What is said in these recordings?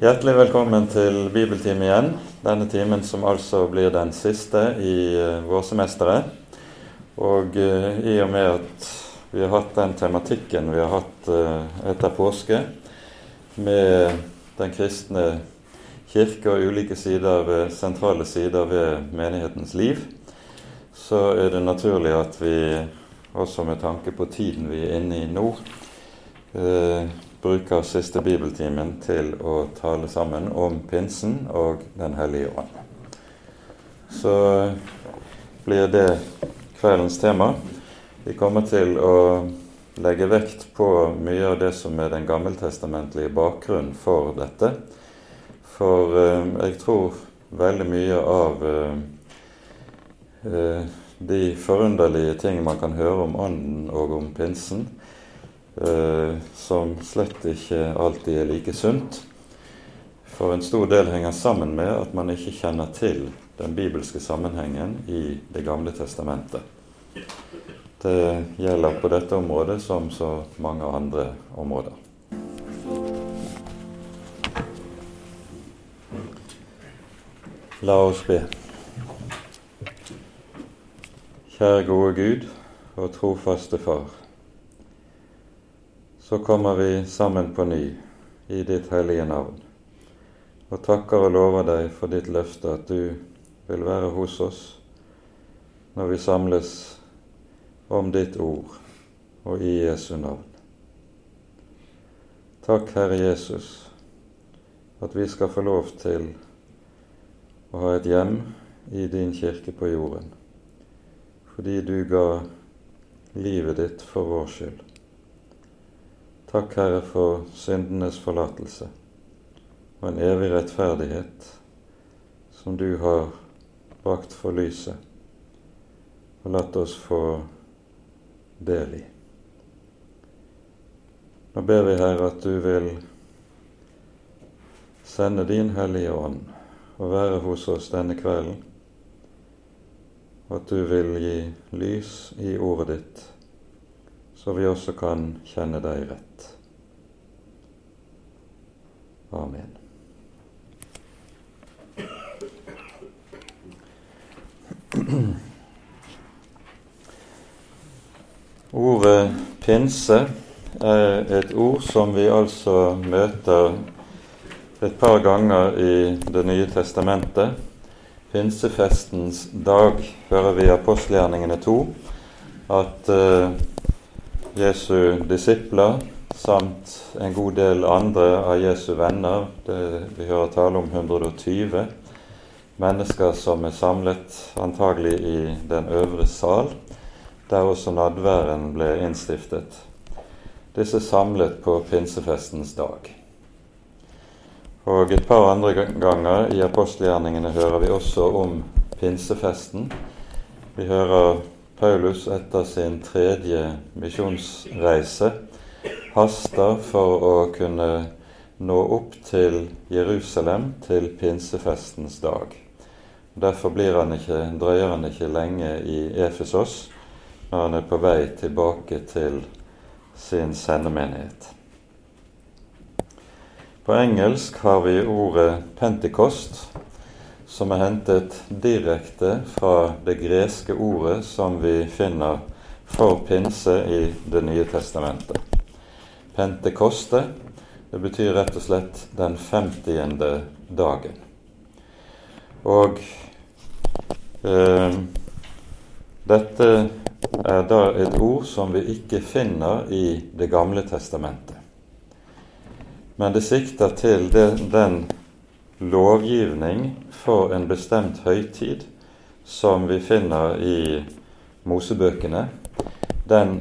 Hjertelig velkommen til bibeltime igjen. Denne timen som altså blir den siste i uh, vårsemesteret. Og uh, i og med at vi har hatt den tematikken vi har hatt uh, etter påske, med den kristne kirke og ulike sider ved, sentrale sider ved menighetens liv, så er det naturlig at vi også med tanke på tiden vi er inne i nå, bruker siste bibeltimen til å tale sammen om pinsen og Den hellige ånd. Så blir det kveldens tema. Vi kommer til å legge vekt på mye av det som er den gammeltestamentlige bakgrunnen for dette. For eh, jeg tror veldig mye av eh, eh de forunderlige ting man kan høre om Ånden og om pinsen, som slett ikke alltid er like sunt. For en stor del henger sammen med at man ikke kjenner til den bibelske sammenhengen i Det gamle testamentet. Det gjelder på dette området som så mange andre områder. La oss be. Kjære gode Gud og trofaste Far så kommer vi sammen på ny i ditt hellige navn og takker og lover deg for ditt løfte at du vil være hos oss når vi samles om ditt ord og i Jesu navn. Takk, Herre Jesus, at vi skal få lov til å ha et hjem i din kirke på jorden, fordi du ga livet ditt for vår skyld. Takk, Herre, for syndenes forlatelse og en evig rettferdighet som du har brakt for lyset og latt oss få del i. Nå ber vi, Herre, at du vil sende din Hellige Ånd og være hos oss denne kvelden, og at du vil gi lys i ordet ditt så vi også kan kjenne deg rett. Amen. Ordet pinse er et ord som vi altså møter et par ganger i Det nye testamentet. Pinsefestens dag hører vi i apostelgjerningene to at uh, Jesu disipler samt en god del andre av Jesu venner. Det, vi hører tale om 120 mennesker som er samlet antagelig i den øvre sal, der også nadværen ble innstiftet. Disse samlet på pinsefestens dag. Og et par andre ganger i apostelgjerningene hører vi også om pinsefesten. Vi hører Paulus etter sin tredje misjonsreise haster for å kunne nå opp til Jerusalem til pinsefestens dag. Derfor han ikke, drøyer han ikke lenge i Efesos når han er på vei tilbake til sin sendemenighet. På engelsk har vi ordet 'pentekost', som er hentet direkte fra det greske ordet som vi finner for pinse i Det nye testamentet. Pentekoste, det betyr rett og slett den femtiende dagen. Og eh, dette er da et ord som vi ikke finner i Det gamle testamentet. Men det sikter til det, den lovgivning for en bestemt høytid som vi finner i Mosebøkene, den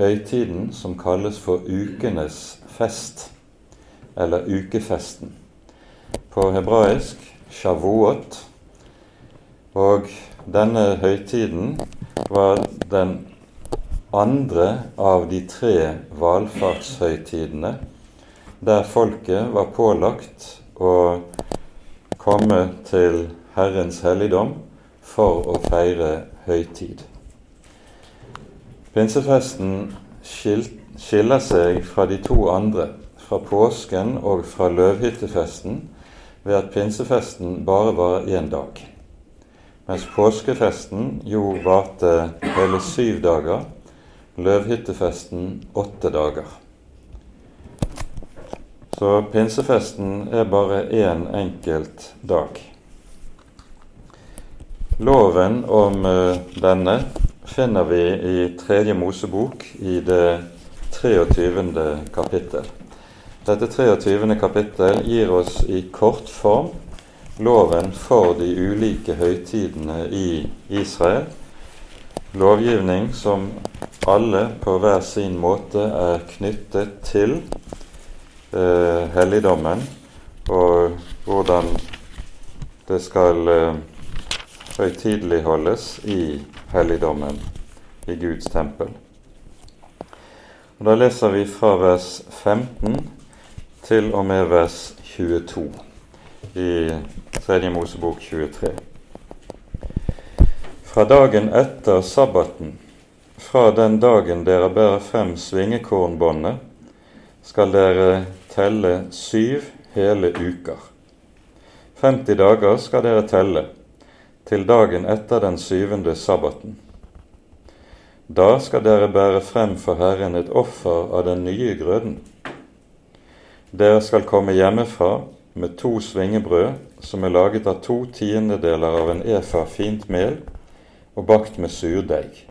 høytiden som kalles for ukenes fest, eller ukefesten. På hebraisk shavuot. Og denne høytiden var den andre av de tre valfartshøytidene der folket var pålagt å komme til Herrens helligdom for å feire høytid. Pinsefesten skiller seg fra de to andre fra påsken og fra løvhyttefesten ved at pinsefesten bare var én dag, mens påskefesten jo varte hele syv dager, løvhyttefesten åtte dager. Så pinsefesten er bare én en enkelt dag. Loven om uh, denne finner vi i Tredje Mosebok i det 23. kapittel. Dette 23. kapittel gir oss i kort form loven for de ulike høytidene i Israel. Lovgivning som alle på hver sin måte er knyttet til eh, helligdommen, og hvordan det skal eh, høytideligholdes i helligdommen i Guds tempel. Og Da leser vi fra vers 15 til og med vers 22 i 3. Mosebok 23. Fra dagen etter sabbaten, fra den dagen dere bærer frem svingekornbåndet, skal dere telle syv hele uker. 50 dager skal dere telle til dagen etter den syvende sabbaten. Da skal dere bære frem for Herren et offer av den nye grøden. Dere skal komme hjemmefra med to svingebrød som er laget av to tiendedeler av en efa fint mel og bakt med surdeig.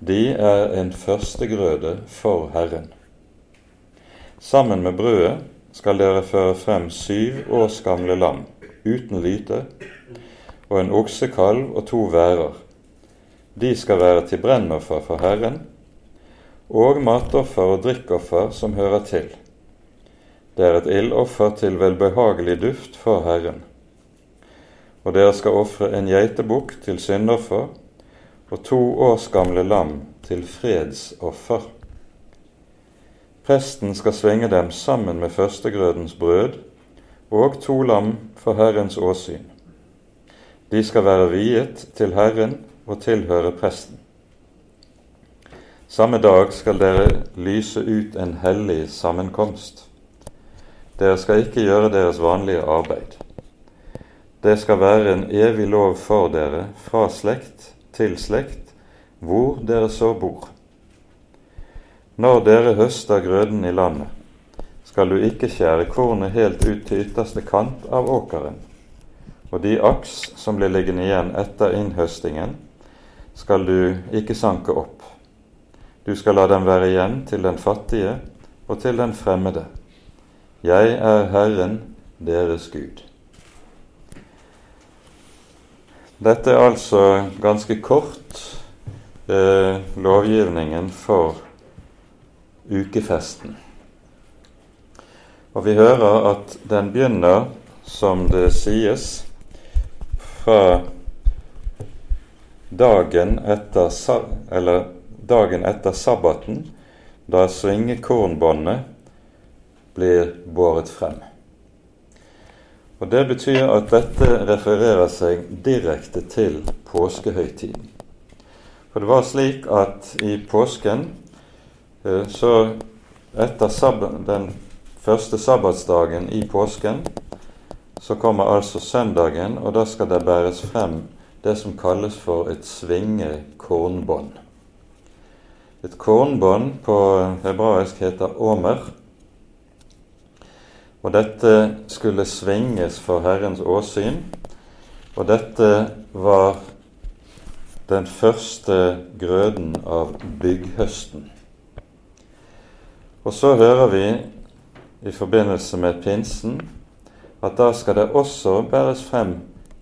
De er en førstegrøde for Herren. Sammen med brødet skal dere føre frem syv års gamle lam uten lyte og en oksekalv og to værer. De skal være til brennoffer for Herren, og matoffer og drikkoffer som hører til. Det er et ildoffer til velbehagelig duft for Herren. Og dere skal ofre en geitebukk til syndoffer og to års gamle lam til fredsoffer. Presten skal svinge dem sammen med førstegrødens brød og to lam for Herrens åsyn. De skal være viet til Herren og tilhøre presten. Samme dag skal dere lyse ut en hellig sammenkomst. Dere skal ikke gjøre deres vanlige arbeid. Det skal være en evig lov for dere fra slekt til slekt, hvor dere så bor. Når dere høster grøden i landet, skal du ikke skjære kornet helt ut til ytterste kant av åkeren og de aks som blir liggende igjen etter innhøstingen, skal du ikke sanke opp. Du skal la dem være igjen til den fattige og til den fremmede. Jeg er Herren, deres Gud. Dette er altså ganske kort eh, lovgivningen for ukefesten. Og vi hører at den begynner, som det sies, fra dagen etter, eller dagen etter sabbaten, da svingekornbåndet blir båret frem. Og Det betyr at dette refererer seg direkte til påskehøytiden. For det var slik at i påsken, eh, så etter den første sabbatsdagen i påsken, så kommer altså søndagen, og da skal det bæres frem det som kalles for et svingekornbånd. Et kornbånd på hebraisk heter omer. Og dette skulle svinges for Herrens åsyn, og dette var den første grøden av bygghøsten. Og så hører vi i forbindelse med pinsen at da skal det også bæres frem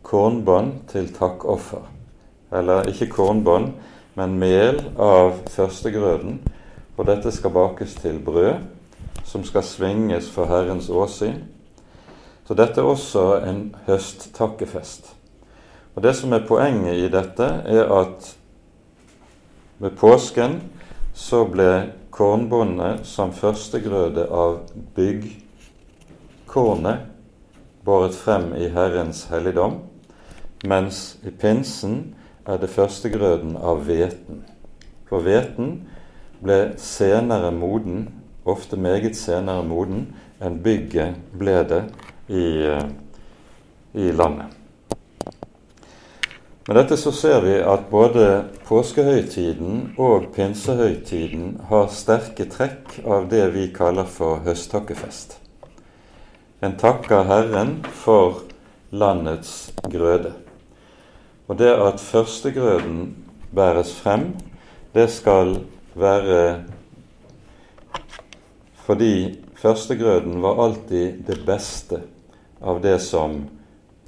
kornbånd til takkoffer. Eller ikke kornbånd, men mel av førstegrøden. Og dette skal bakes til brød, som skal svinges for Herrens åsyn. Så dette er også en høsttakkefest. Og Det som er poenget i dette, er at ved påsken så ble kornbåndet som førstegrøde av byggkornet båret frem i Herrens helligdom, mens i pinsen er det førstegrøden av hveten. For hveten ble senere moden ofte meget senere moden enn bygget ble det i, eh, i landet. Med dette så ser vi at både påskehøytiden og pinsehøytiden har sterke trekk av det vi kaller for høsttakkefest. En takker Herren for landets grøde. Og det at førstegrøden bæres frem, det skal være fordi førstegrøden var alltid det beste av det som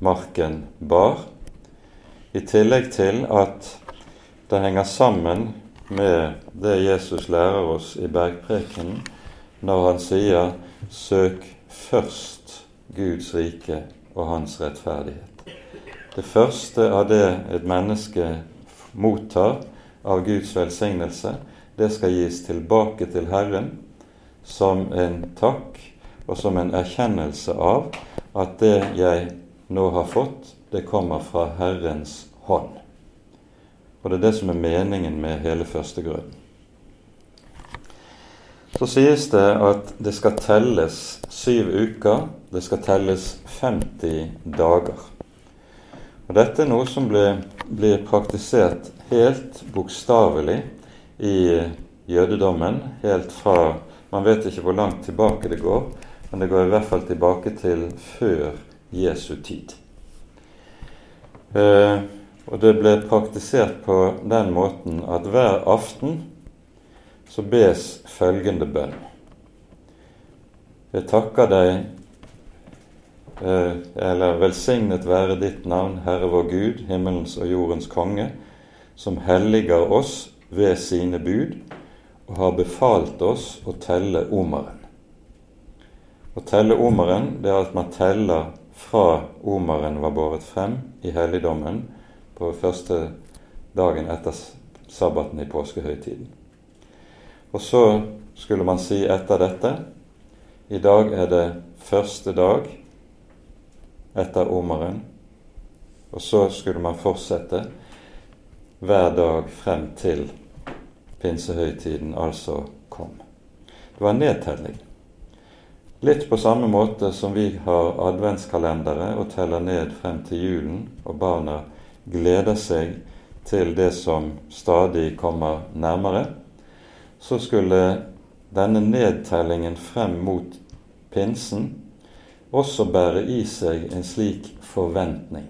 marken bar i tillegg til at det henger sammen med det Jesus lærer oss i bergprekenen når han sier 'søk først Guds rike og hans rettferdighet'. Det første av det et menneske mottar av Guds velsignelse, det skal gis tilbake til Herren som en takk og som en erkjennelse av at det jeg nå har fått, det kommer fra Herrens hånd. Og det er det som er meningen med hele førstegrøden. Så sies det at det skal telles syv uker, det skal telles 50 dager. Og Dette er noe som blir, blir praktisert helt bokstavelig i jødedommen, helt fra Man vet ikke hvor langt tilbake det går, men det går i hvert fall tilbake til før Jesu tid. Eh, og det ble praktisert på den måten at hver aften så bes følgende bønn. Jeg takker deg, eh, eller velsignet være ditt navn, Herre vår Gud, himmelens og jordens konge, som helliger oss ved sine bud og har befalt oss å telle omeren. Å telle omeren, det er at man teller fra omeren var båret frem i helligdommen på første dagen etter sabbaten i påskehøytiden. Og så skulle man si etter dette i dag er det første dag etter omeren. Og så skulle man fortsette hver dag frem til pinsehøytiden altså kom. Det var en nedtelling. Litt på samme måte som vi har adventskalendere og teller ned frem til julen, og barna gleder seg til det som stadig kommer nærmere, så skulle denne nedtellingen frem mot pinsen også bære i seg en slik forventning.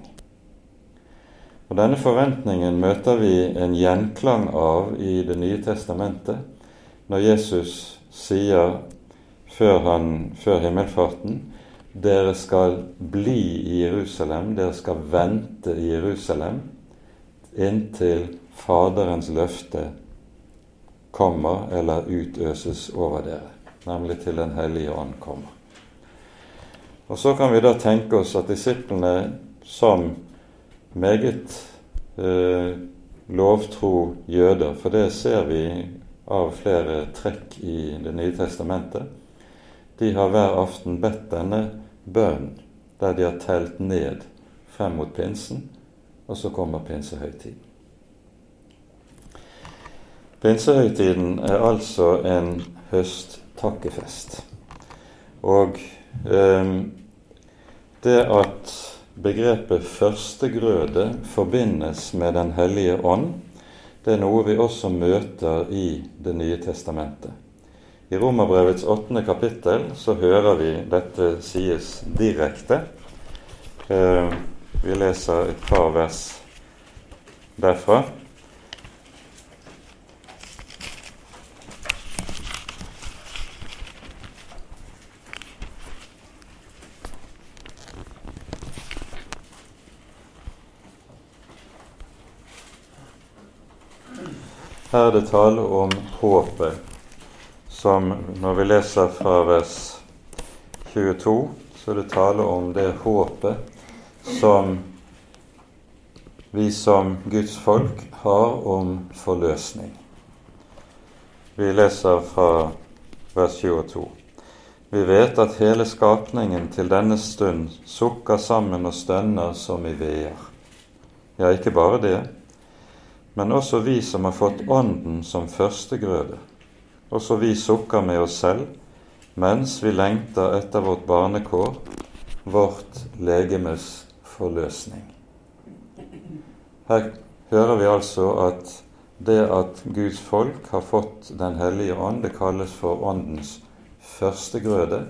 Og Denne forventningen møter vi en gjenklang av i Det nye testamentet, når Jesus sier før, han, før himmelfarten. Dere skal bli i Jerusalem, dere skal vente i Jerusalem inntil Faderens løfte kommer eller utøses over dere, nemlig til Den hellige ånd kommer. Og Så kan vi da tenke oss at disiplene som meget eh, lovtro jøder, for det ser vi av flere trekk i Det nye testamentet, de har hver aften bedt denne bønnen der de har telt ned frem mot pinsen, og så kommer pinsehøytiden. Pinsehøytiden er altså en høsttakkefest. Og eh, det at begrepet førstegrøde forbindes med Den hellige ånd, det er noe vi også møter i Det nye testamentet. I Romerbrevets åttende kapittel så hører vi dette sies direkte. Eh, vi leser et par vers derfra. Her er det tale om håpet som når vi leser fra vers 22, så er det tale om det håpet som vi som Guds folk har om forløsning. Vi leser fra vers 22. Vi vet at hele skapningen til denne stund sukker sammen og stønner som i veer. Ja, ikke bare det, men også vi som har fått Ånden som førstegrøde. Også vi sukker med oss selv mens vi lengter etter vårt barnekår, vårt legemes forløsning. Her hører vi altså at det at Guds folk har fått Den hellige ånd, det kalles for Åndens førstegrøde.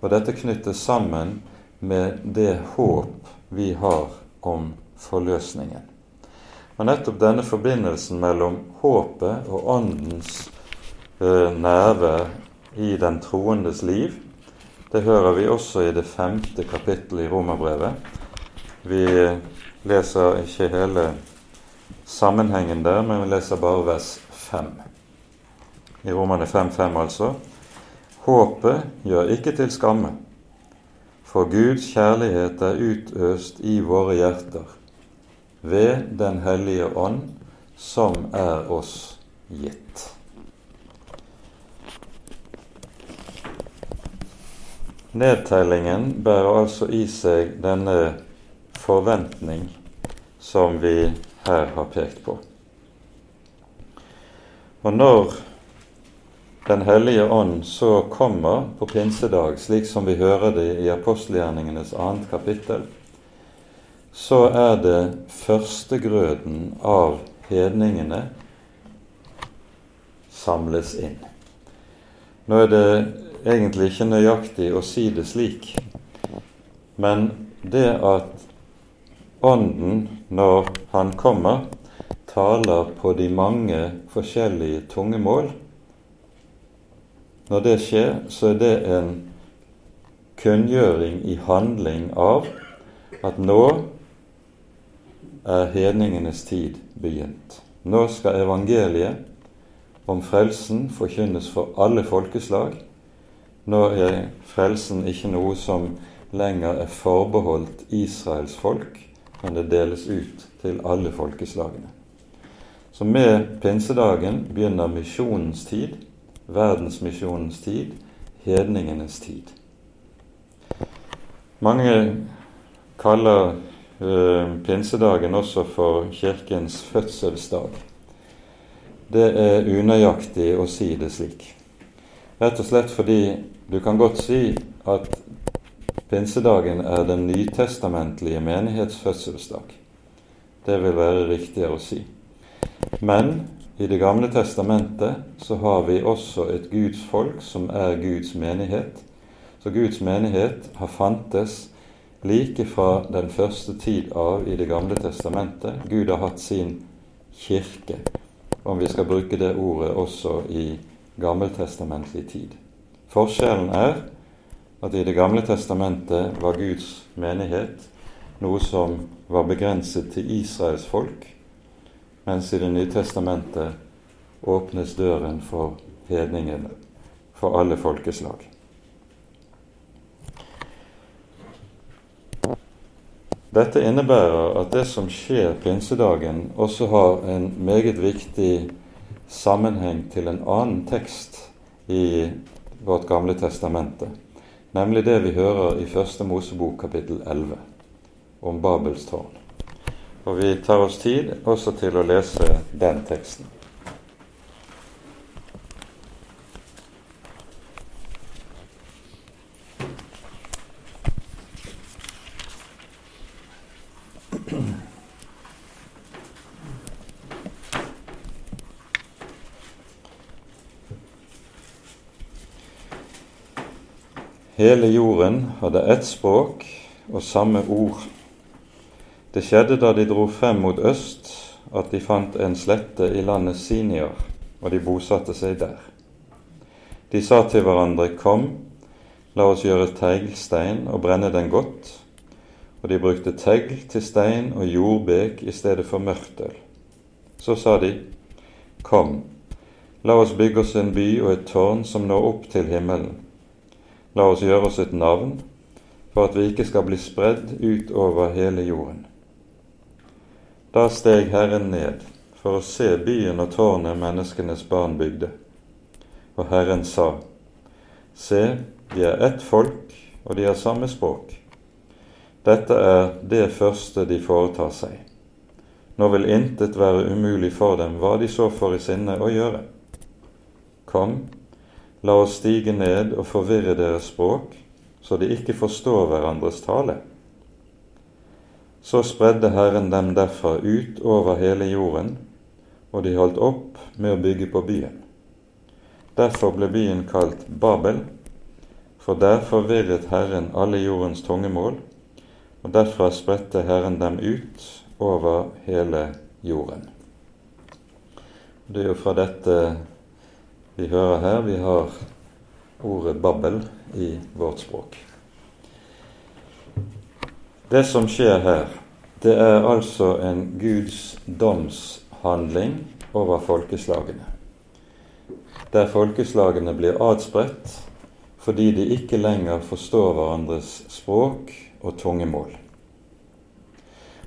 Og dette knyttes sammen med det håp vi har om forløsningen. Og nettopp denne forbindelsen mellom håpet og Åndens eh, nærvær i den troendes liv, det hører vi også i det femte kapittelet i Romerbrevet. Vi leser ikke hele sammenhengen der, men vi leser bare vers 5. I Romane 5.5, altså. Håpet gjør ikke til skamme, for Guds kjærlighet er utøst i våre hjerter ved Den hellige ånd, som er oss gitt. Nedtellingen bærer altså i seg denne forventning som vi her har pekt på. Og når Den hellige ånd så kommer på pinsedag, slik som vi hører det i apostelgjerningenes annet kapittel, så er det førstegrøden av hedningene samles inn. Nå er det egentlig ikke nøyaktig å si det slik, men det at Ånden, når Han kommer, taler på de mange forskjellige tungemål. Når det skjer, så er det en kunngjøring i handling av at nå er hedningenes tid begynt. Nå skal evangeliet om frelsen forkynnes for alle folkeslag. Nå er frelsen ikke noe som lenger er forbeholdt Israels folk, men det deles ut til alle folkeslagene. Så med pinsedagen begynner misjonens tid, verdensmisjonens tid, hedningenes tid. Mange kaller pinsedagen også for Kirkens fødselsdag. Det er unøyaktig å si det slik. Rett og slett fordi du kan godt si at Pinsedagen er den nytestamentlige menighetsfødselsdag. Det vil være riktigere å si. Men i Det gamle testamentet så har vi også et Guds folk som er Guds menighet. Så Guds menighet har fantes like fra den første tid av i Det gamle testamentet. Gud har hatt sin kirke, om vi skal bruke det ordet også i gammeltestamentlig tid. Forskjellen er at i Det gamle testamentet var Guds menighet noe som var begrenset til Israels folk, mens i Det nye testamentet åpnes døren for hedningene, for alle folkeslag. Dette innebærer at det som skjer pinsedagen, også har en meget viktig sammenheng til en annen tekst i vårt gamle testamente nemlig det vi hører i Første Mosebok kapittel 11 om Babels tårn. Og vi tar oss tid også til å lese den teksten. Hele jorden hadde ett språk og samme ord. Det skjedde da de dro frem mot øst, at de fant en slette i landet Siniar, og de bosatte seg der. De sa til hverandre, Kom, la oss gjøre teglstein og brenne den godt. Og de brukte tegl til stein og jordbek i stedet for mørtel. Så sa de, Kom, la oss bygge oss en by og et tårn som når opp til himmelen La oss gjøre oss et navn, for at vi ikke skal bli spredd ut over hele jorden. Da steg Herren ned for å se byen og tårnet menneskenes barn bygde. Og Herren sa, Se, de er ett folk, og de har samme språk. Dette er det første de foretar seg. Nå vil intet være umulig for dem hva de så får i sinne å gjøre. Kom, la oss stige ned og forvirre deres språk, så de ikke forstår hverandres tale. Så spredde Herren dem derfra ut over hele jorden, og de holdt opp med å bygge på byen. Derfor ble byen kalt Babel, for der forvirret Herren alle jordens tungemål, og derfra spredte Herren dem ut over hele jorden. Det er jo fra dette vi hører her, vi har ordet Babbel i vårt språk. Det som skjer her, det er altså en Guds domshandling over folkeslagene. Der folkeslagene blir adspredt fordi de ikke lenger forstår hverandres språk og tungemål.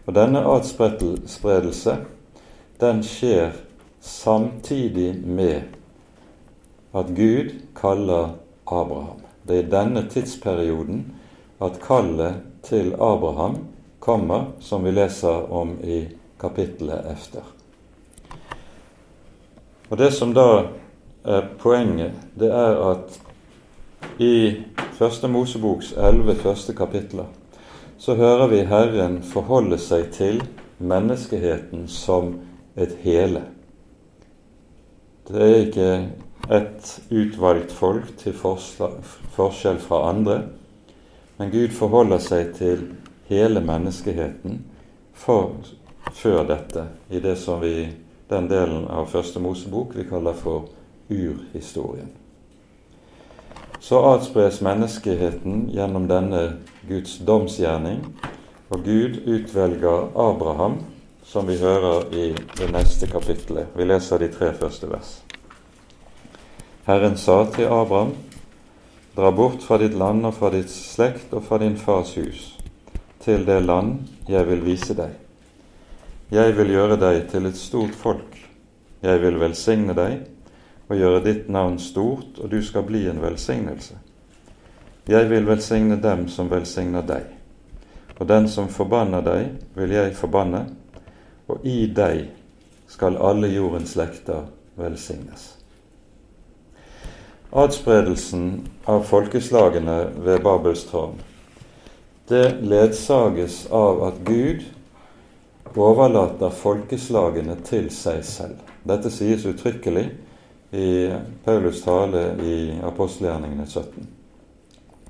Og Denne adspredelse den skjer samtidig med at Gud kaller Abraham. Det er i denne tidsperioden at kallet til Abraham kommer, som vi leser om i kapittelet efter. Og Det som da er poenget, det er at i Første Moseboks elleve første kapitler så hører vi Herren forholde seg til menneskeheten som et hele. Det er ikke et utvalgt folk til forskjell fra andre, men Gud forholder seg til hele menneskeheten for, før dette, i det som vi, den delen av Første Mosebok vi kaller for urhistorien. Så adspres menneskeheten gjennom denne Guds domsgjerning, og Gud utvelger Abraham som vi hører i det neste kapittelet. Vi leser de tre første vers. Herren sa til Abraham, dra bort fra ditt land og fra ditt slekt og fra din fars hus, til det land jeg vil vise deg. Jeg vil gjøre deg til et stort folk. Jeg vil velsigne deg og gjøre ditt navn stort, og du skal bli en velsignelse. Jeg vil velsigne dem som velsigner deg, og den som forbanner deg, vil jeg forbanne, og i deg skal alle jordens slekter velsignes. Adspredelsen av folkeslagene ved Babels tårn det ledsages av at Gud overlater folkeslagene til seg selv. Dette sies uttrykkelig i Paulus tale i apostelgjerningene 17.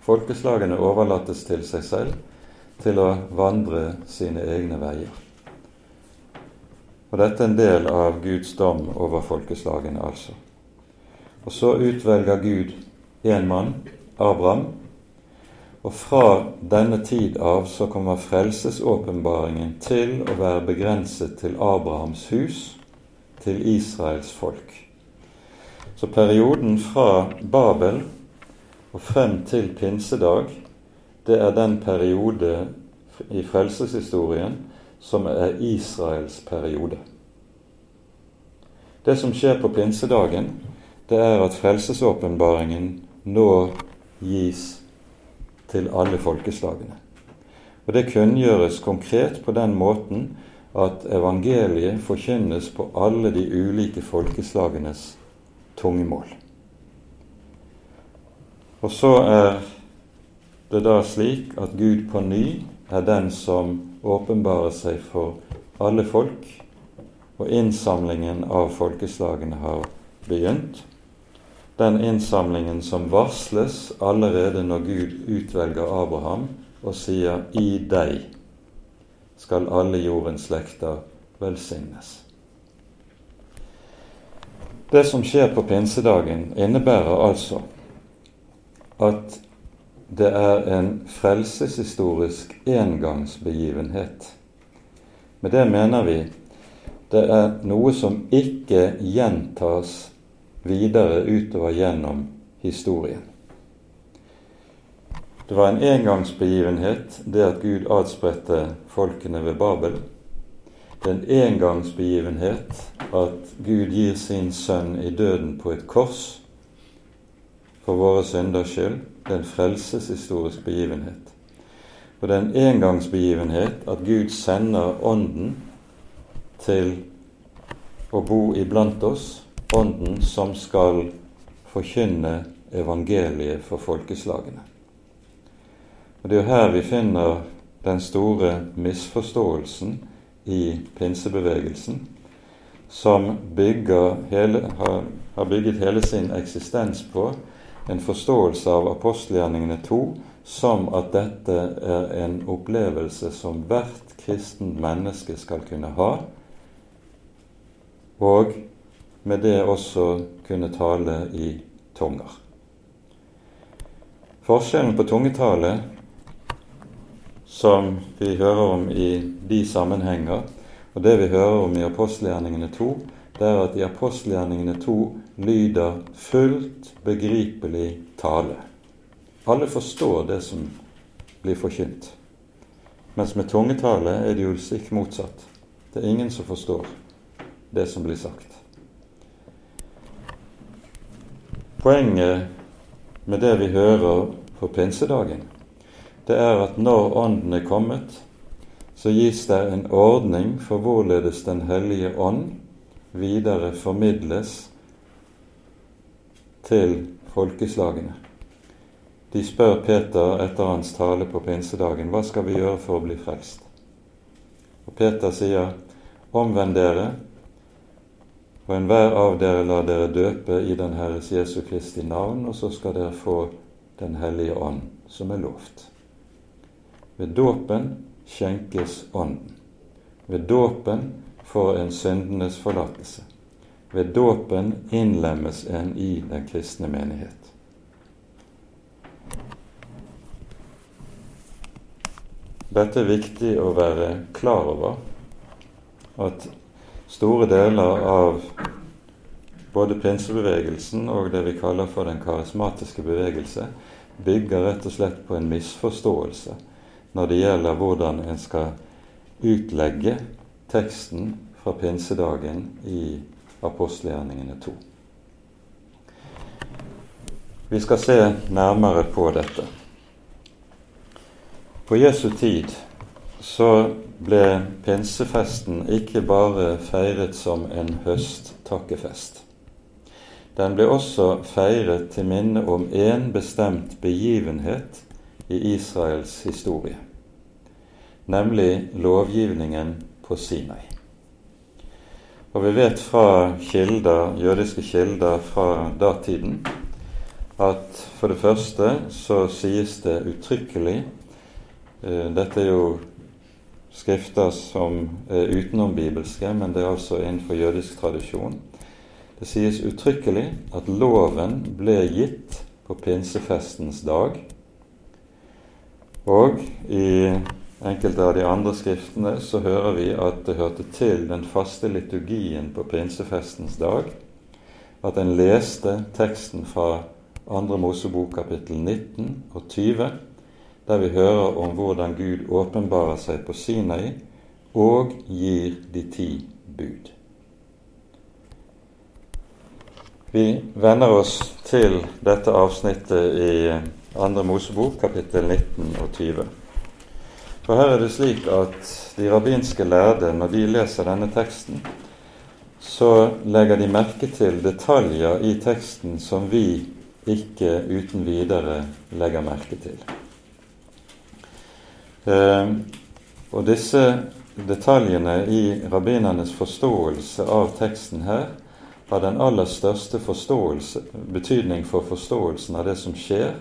Folkeslagene overlates til seg selv til å vandre sine egne veier. Og dette er en del av Guds dom over folkeslagene, altså. Og så utvelger Gud én mann, Abraham, og fra denne tid av så kommer frelsesåpenbaringen til å være begrenset til Abrahams hus, til Israels folk. Så perioden fra Babel og frem til pinsedag, det er den periode i frelseshistorien som er Israels periode. Det som skjer på pinsedagen, det er at frelsesåpenbaringen nå gis til alle folkeslagene. Og Det kunngjøres konkret på den måten at evangeliet forkynnes på alle de ulike folkeslagenes tungemål. Og så er det da slik at Gud på ny er den som åpenbarer seg for alle folk, og innsamlingen av folkeslagene har begynt. Den innsamlingen som varsles allerede når Gud utvelger Abraham og sier 'I deg skal alle jordens slekter velsignes'. Det som skjer på pinsedagen, innebærer altså at det er en frelseshistorisk engangsbegivenhet. Med det mener vi det er noe som ikke gjentas videre utover gjennom historien. Det var en engangsbegivenhet, det at Gud adspredte folkene ved Babel. Det er en engangsbegivenhet at Gud gir sin sønn i døden på et kors for våre synders skyld. Det er en frelseshistorisk begivenhet. Og det er en engangsbegivenhet at Gud sender Ånden til å bo iblant oss, Ånden som skal forkynne evangeliet for folkeslagene. Og Det er jo her vi finner den store misforståelsen i pinsebevegelsen, som hele, har, har bygget hele sin eksistens på en forståelse av apostelgjerningene 2 som at dette er en opplevelse som hvert kristent menneske skal kunne ha, og med det også kunne tale i tunger. Forskjellen på tungetale, som vi hører om i de sammenhenger, og det vi hører om i apostelgjerningene 2, det er at i apostelgjerningene 2 lyder fullt begripelig tale. Alle forstår det som blir forkynt. Mens med tungetale er det jo stikk motsatt. Det er ingen som forstår det som blir sagt. Poenget med det vi hører på pinsedagen, det er at når Ånden er kommet, så gis det en ordning for hvorledes Den hellige ånd videre formidles til folkeslagene. De spør Peter etter hans tale på pinsedagen hva skal vi gjøre for å bli frelst. Og Peter sier, omvend dere, og enhver av dere lar dere døpe i den Herres Jesu Kristi navn, og så skal dere få Den hellige ånd, som er lovt. Ved dåpen skjenkes Ånden. Ved dåpen får en syndenes forlatelse. Ved dåpen innlemmes en i den kristne menighet. Dette er viktig å være klar over, at store deler av både pinsebevegelsen og det vi kaller for den karismatiske bevegelse, bygger rett og slett på en misforståelse når det gjelder hvordan en skal utlegge teksten fra pinsedagen i apostelgjerningene 2. Vi skal se nærmere på dette. På Jesu tid så ble pinsefesten ikke bare feiret som en høsttakkefest. Den ble også feiret til minne om én bestemt begivenhet i Israels historie, nemlig lovgivningen på Sinai. Og vi vet fra kilder, jødiske kilder fra datiden at for det første så sies det uttrykkelig eh, Dette er jo skrifter som er utenombibelske, men det er altså innenfor jødisk tradisjon. Det sies uttrykkelig at loven ble gitt på pinsefestens dag. Og i enkelte av de andre skriftene så hører vi at det hørte til den faste liturgien på pinsefestens dag at en leste teksten fra 2. Mosebok kapittel 19 og 20, der vi hører om hvordan Gud åpenbarer seg på Sinai og gir de ti bud. Vi venner oss til dette avsnittet i andre Mosebok kapittel 19 og 20. For her er det slik at de rabbinske lærde, når de leser denne teksten, så legger de merke til detaljer i teksten som vi ikke uten videre legger merke til. Eh, og disse detaljene i rabbinernes forståelse av teksten her har den aller største betydning for forståelsen av det som skjer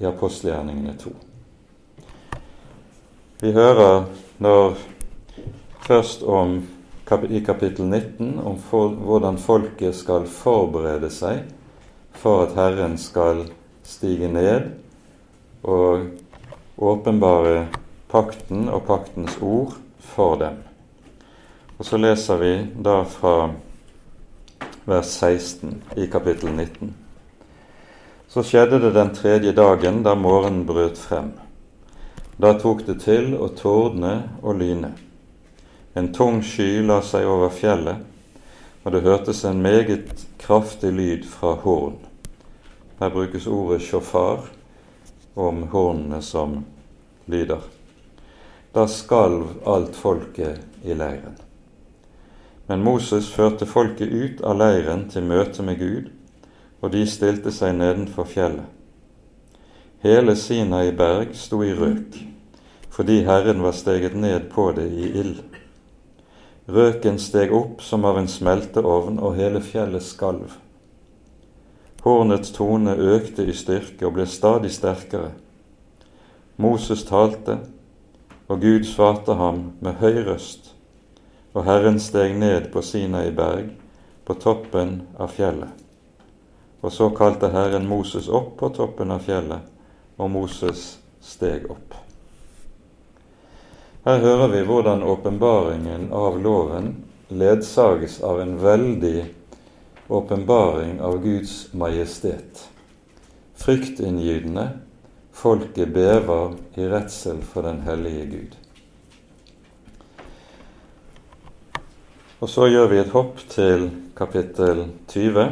i apostelgjerningene 2. Vi hører når først om i kapittel 19 om for, hvordan folket skal forberede seg for at Herren skal stige ned og åpenbare pakten og paktens ord for dem. Og så leser vi da fra vers 16 i kapittel 19. Så skjedde det den tredje dagen da morgenen brøt frem. Da tok det til å tordne og lyne. En tung sky la seg over fjellet, og det hørtes en meget kraftig lyd fra horn. Her brukes ordet sjåfar om hornene som lyder. Da skalv alt folket i leiren. Men Moses førte folket ut av leiren til møte med Gud, og de stilte seg nedenfor fjellet. Hele Sinai berg sto i røk, fordi Herren var steget ned på det i ild. Røken steg opp som av en smelteovn, og hele fjellet skalv. Hornets tone økte i styrke og ble stadig sterkere. Moses talte, og Gud svarte ham med høy røst, og Herren steg ned på Sinai berg, på toppen av fjellet. Og så kalte Herren Moses opp på toppen av fjellet, og Moses steg opp. Her hører vi hvordan åpenbaringen av loven ledsages av en veldig åpenbaring av Guds majestet. Fryktinngytende, folket bever i redsel for den hellige Gud. Og Så gjør vi et hopp til kapittel 20,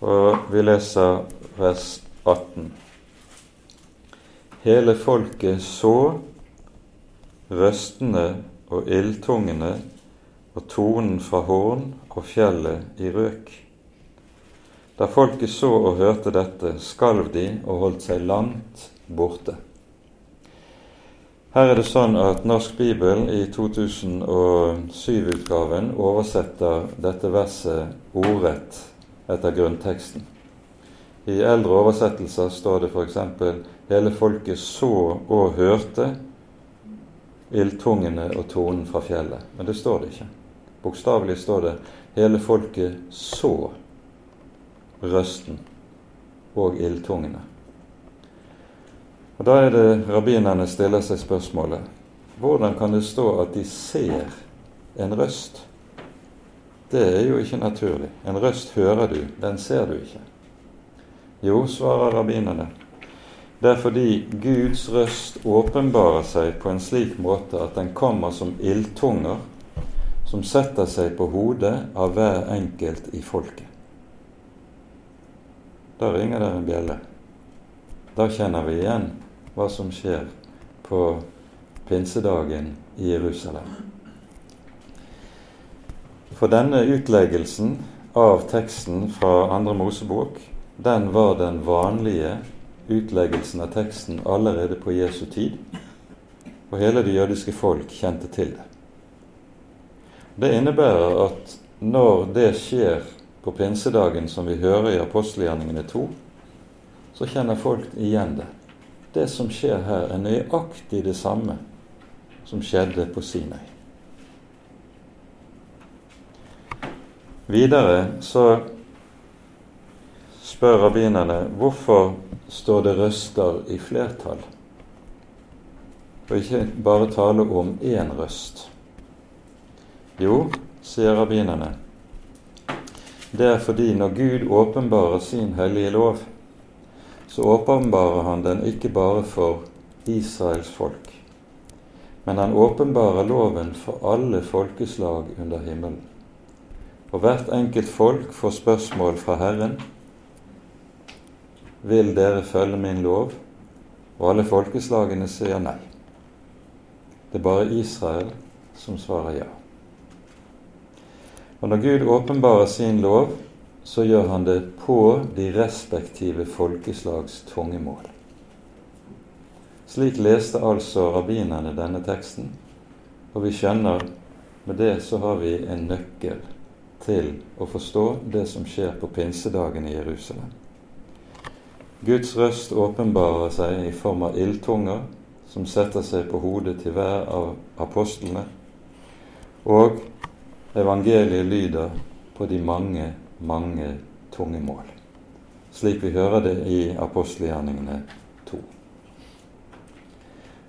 og vi leser vers 18. Hele folket så røstene og ildtungene og tonen fra horn og fjellet i røk. Da folket så og hørte dette, skalv de og holdt seg langt borte. Her er det sånn at Norsk bibel i 2007-utgaven oversetter dette verset ordrett etter grunnteksten. I eldre oversettelser står det f.eks.: Hele folket så og hørte ildtungene og tonen fra fjellet. Men det står det ikke. Bokstavelig står det 'hele folket så røsten og ildtungene'. Og Da er det rabbinerne stiller seg spørsmålet hvordan kan det stå at de ser en røst? Det er jo ikke naturlig. En røst hører du, den ser du ikke. Jo, svarer rabbinerne, det er fordi Guds røst åpenbarer seg på en slik måte at den kommer som ildtunger som setter seg på hodet av hver enkelt i folket. Da ringer det en bjelle. Da kjenner vi igjen hva som skjer på pinsedagen i Jerusalem. For denne utleggelsen av teksten fra Andre Mosebok, den var den vanlige utleggelsen av teksten allerede på Jesu tid, og hele det jødiske folk kjente til det. Det innebærer at når det skjer på pinsedagen, som vi hører i apostelgjerningene 2, så kjenner folk igjen det. Det som skjer her, er nøyaktig det samme som skjedde på Sinai. Videre så spør rabbinerne hvorfor står det røster i flertall, og ikke bare tale om én røst. Jo, sier rabbinerne, det er fordi når Gud åpenbarer sin hellige lov, så åpenbarer han den ikke bare for Israels folk, men han åpenbarer loven for alle folkeslag under himmelen. Og hvert enkelt folk får spørsmål fra Herren. Vil dere følge min lov? Og alle folkeslagene sier nei. Det er bare Israel som svarer ja. Og når Gud åpenbarer sin lov, så gjør han det på de respektive folkeslags tungemål. Slik leste altså rabbinerne denne teksten, og vi skjønner med det så har vi en nøkkel til å forstå det som skjer på pinsedagen i Jerusalem. Guds røst åpenbarer seg i form av ildtunger som setter seg på hodet til hver av apostlene, og evangeliet lyder på de mange, mange tungemål, slik vi hører det i apostelgjerningene 2.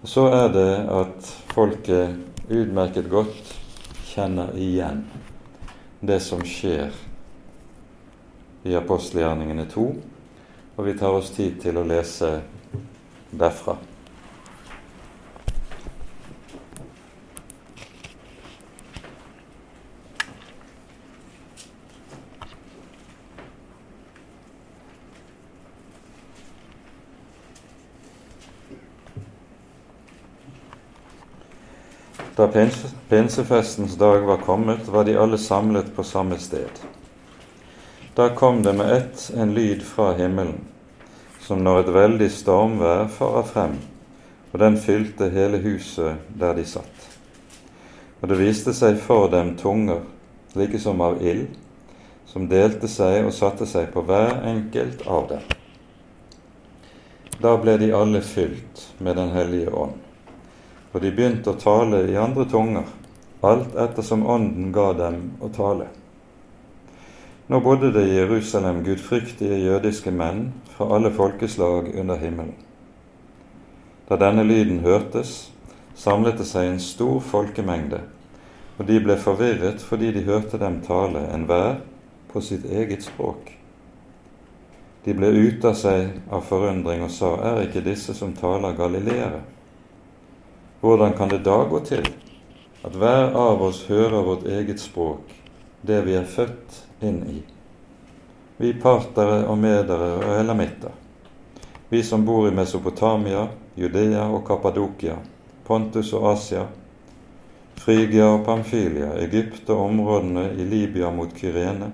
Så er det at folket utmerket godt kjenner igjen det som skjer i apostelgjerningene 2, og vi tar oss tid til å lese derfra. Da pinsefestens dag var kommet, var de alle samlet på samme sted. Da kom det med ett en lyd fra himmelen, som når et veldig stormvær farer frem, og den fylte hele huset der de satt. Og det viste seg for dem tunger, like som av ild, som delte seg og satte seg på hver enkelt av dem. Da ble de alle fylt med Den hellige ånd, og de begynte å tale i andre tunger, alt ettersom Ånden ga dem å tale. Nå bodde det i Jerusalem gudfryktige jødiske menn fra alle folkeslag under himmelen. Da denne lyden hørtes, samlet det seg en stor folkemengde, og de ble forvirret fordi de hørte dem tale enhver på sitt eget språk. De ble ute av seg av forundring og sa, er ikke disse som taler galileere? Hvordan kan det da gå til at hver av oss hører vårt eget språk, det vi er født inn i? Vi partere og medere og elamitter, vi som bor i Mesopotamia, Judea og Kappadokia, Pontus og Asia, Frygia og Pamfylia, Egypt og områdene i Libya mot Kyrene,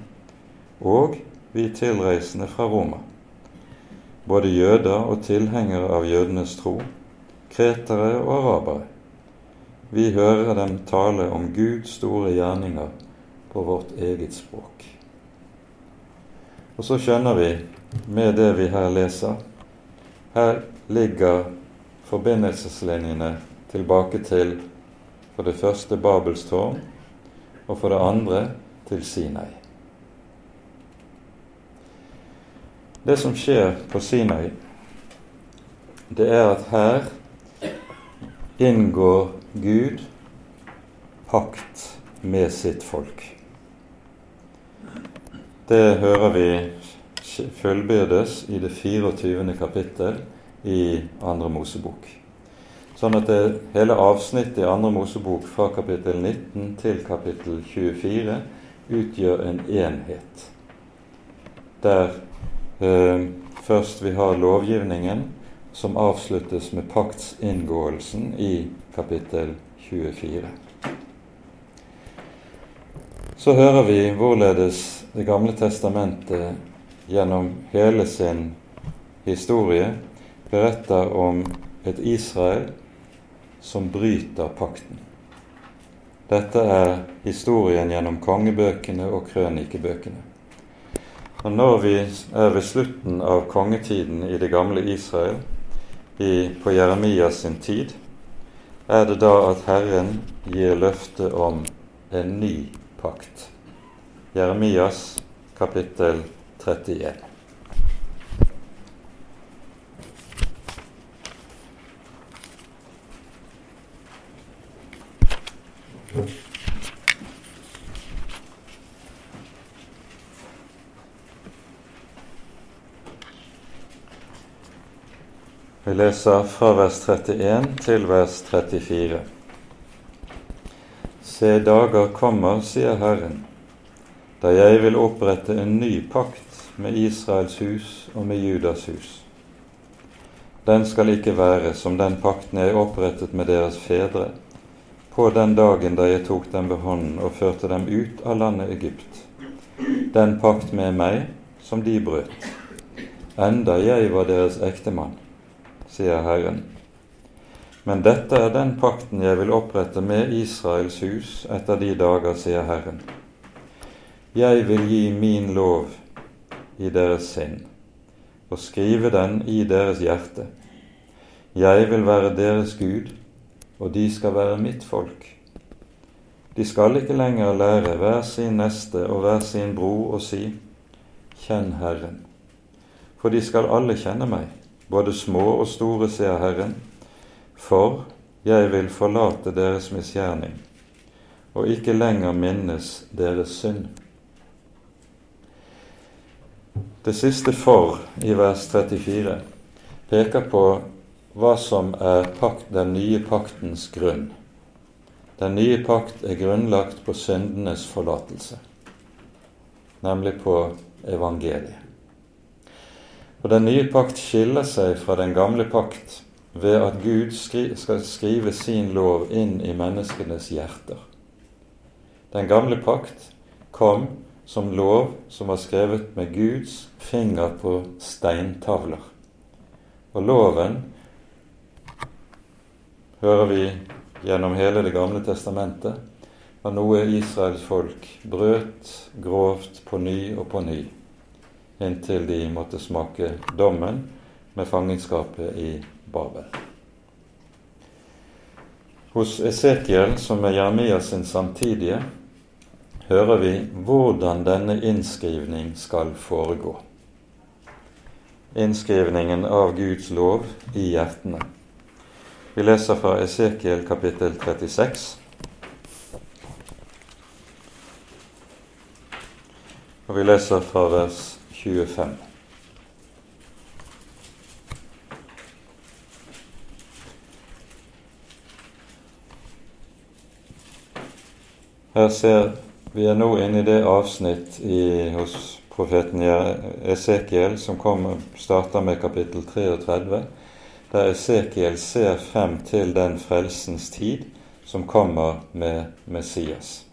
og vi tilreisende fra Roma, både jøder og tilhengere av jødenes tro, kretere og arabere. Vi hører dem tale om Guds store gjerninger på vårt eget språk. Og så skjønner vi med det vi her leser, her ligger forbindelseslinjene tilbake til for det første Babels tårn, og for det andre til Sinai. Det som skjer på Sinai, det er at her inngår Gud pakt med sitt folk. Det hører vi fullbyrdes i det 24. kapittel i Andre Mosebok. Sånn at det, hele avsnittet i Andre Mosebok fra kapittel 19 til kapittel 24 utgjør en enhet. Der Eh, først vi har lovgivningen, som avsluttes med paktsinngåelsen i kapittel 24. Så hører vi hvorledes Det gamle testamentet gjennom hele sin historie beretter om et Israel som bryter pakten. Dette er historien gjennom kongebøkene og krønikebøkene. Og når vi er ved slutten av kongetiden i det gamle Israel, i, på Jeremias sin tid, er det da at Herren gir løfte om en ny pakt. Jeremias kapittel 31. Vi leser fra vers 31 til vers 34. Se, dager kommer, sier Herren, da jeg vil opprette en ny pakt med Israels hus og med Judas hus. Den skal ikke være som den pakten jeg opprettet med deres fedre på den dagen da jeg tok dem ved hånden og førte dem ut av landet Egypt. Den pakt med meg som de brøt, enda jeg var deres ektemann sier Herren. Men dette er den pakten jeg vil opprette med Israels hus etter de dager, sier Herren. Jeg vil gi min lov i deres sinn og skrive den i deres hjerte. Jeg vil være deres Gud, og de skal være mitt folk. De skal ikke lenger lære hver sin neste og hver sin bror å si:" Kjenn Herren. For de skal alle kjenne meg, både små og store, sier Herren, for jeg vil forlate deres misgjerning og ikke lenger minnes deres synd. Det siste 'for' i vers 34 peker på hva som er pakt, den nye paktens grunn. Den nye pakt er grunnlagt på syndenes forlatelse, nemlig på evangeliet. Og Den nye pakt skiller seg fra den gamle pakt ved at Gud skri skal skrive sin lov inn i menneskenes hjerter. Den gamle pakt kom som lov som var skrevet med Guds finger på steintavler. Og loven hører vi gjennom hele Det gamle testamentet var noe Israels folk brøt grovt på ny og på ny, inntil de måtte smake dommen med fangenskapet i Babel. Hos Esekiel, som er Jeremias sin samtidige, hører vi hvordan denne innskrivning skal foregå. Innskrivningen av Guds lov i hjertene. Vi leser fra Esekiel kapittel 36. Og vi leser fra vers 25. Her ser vi er nå inne i det avsnitt i, hos profeten Esekiel som kommer, starter med kapittel 33 der Esekiel ser frem til den frelsens tid som kommer med Messias.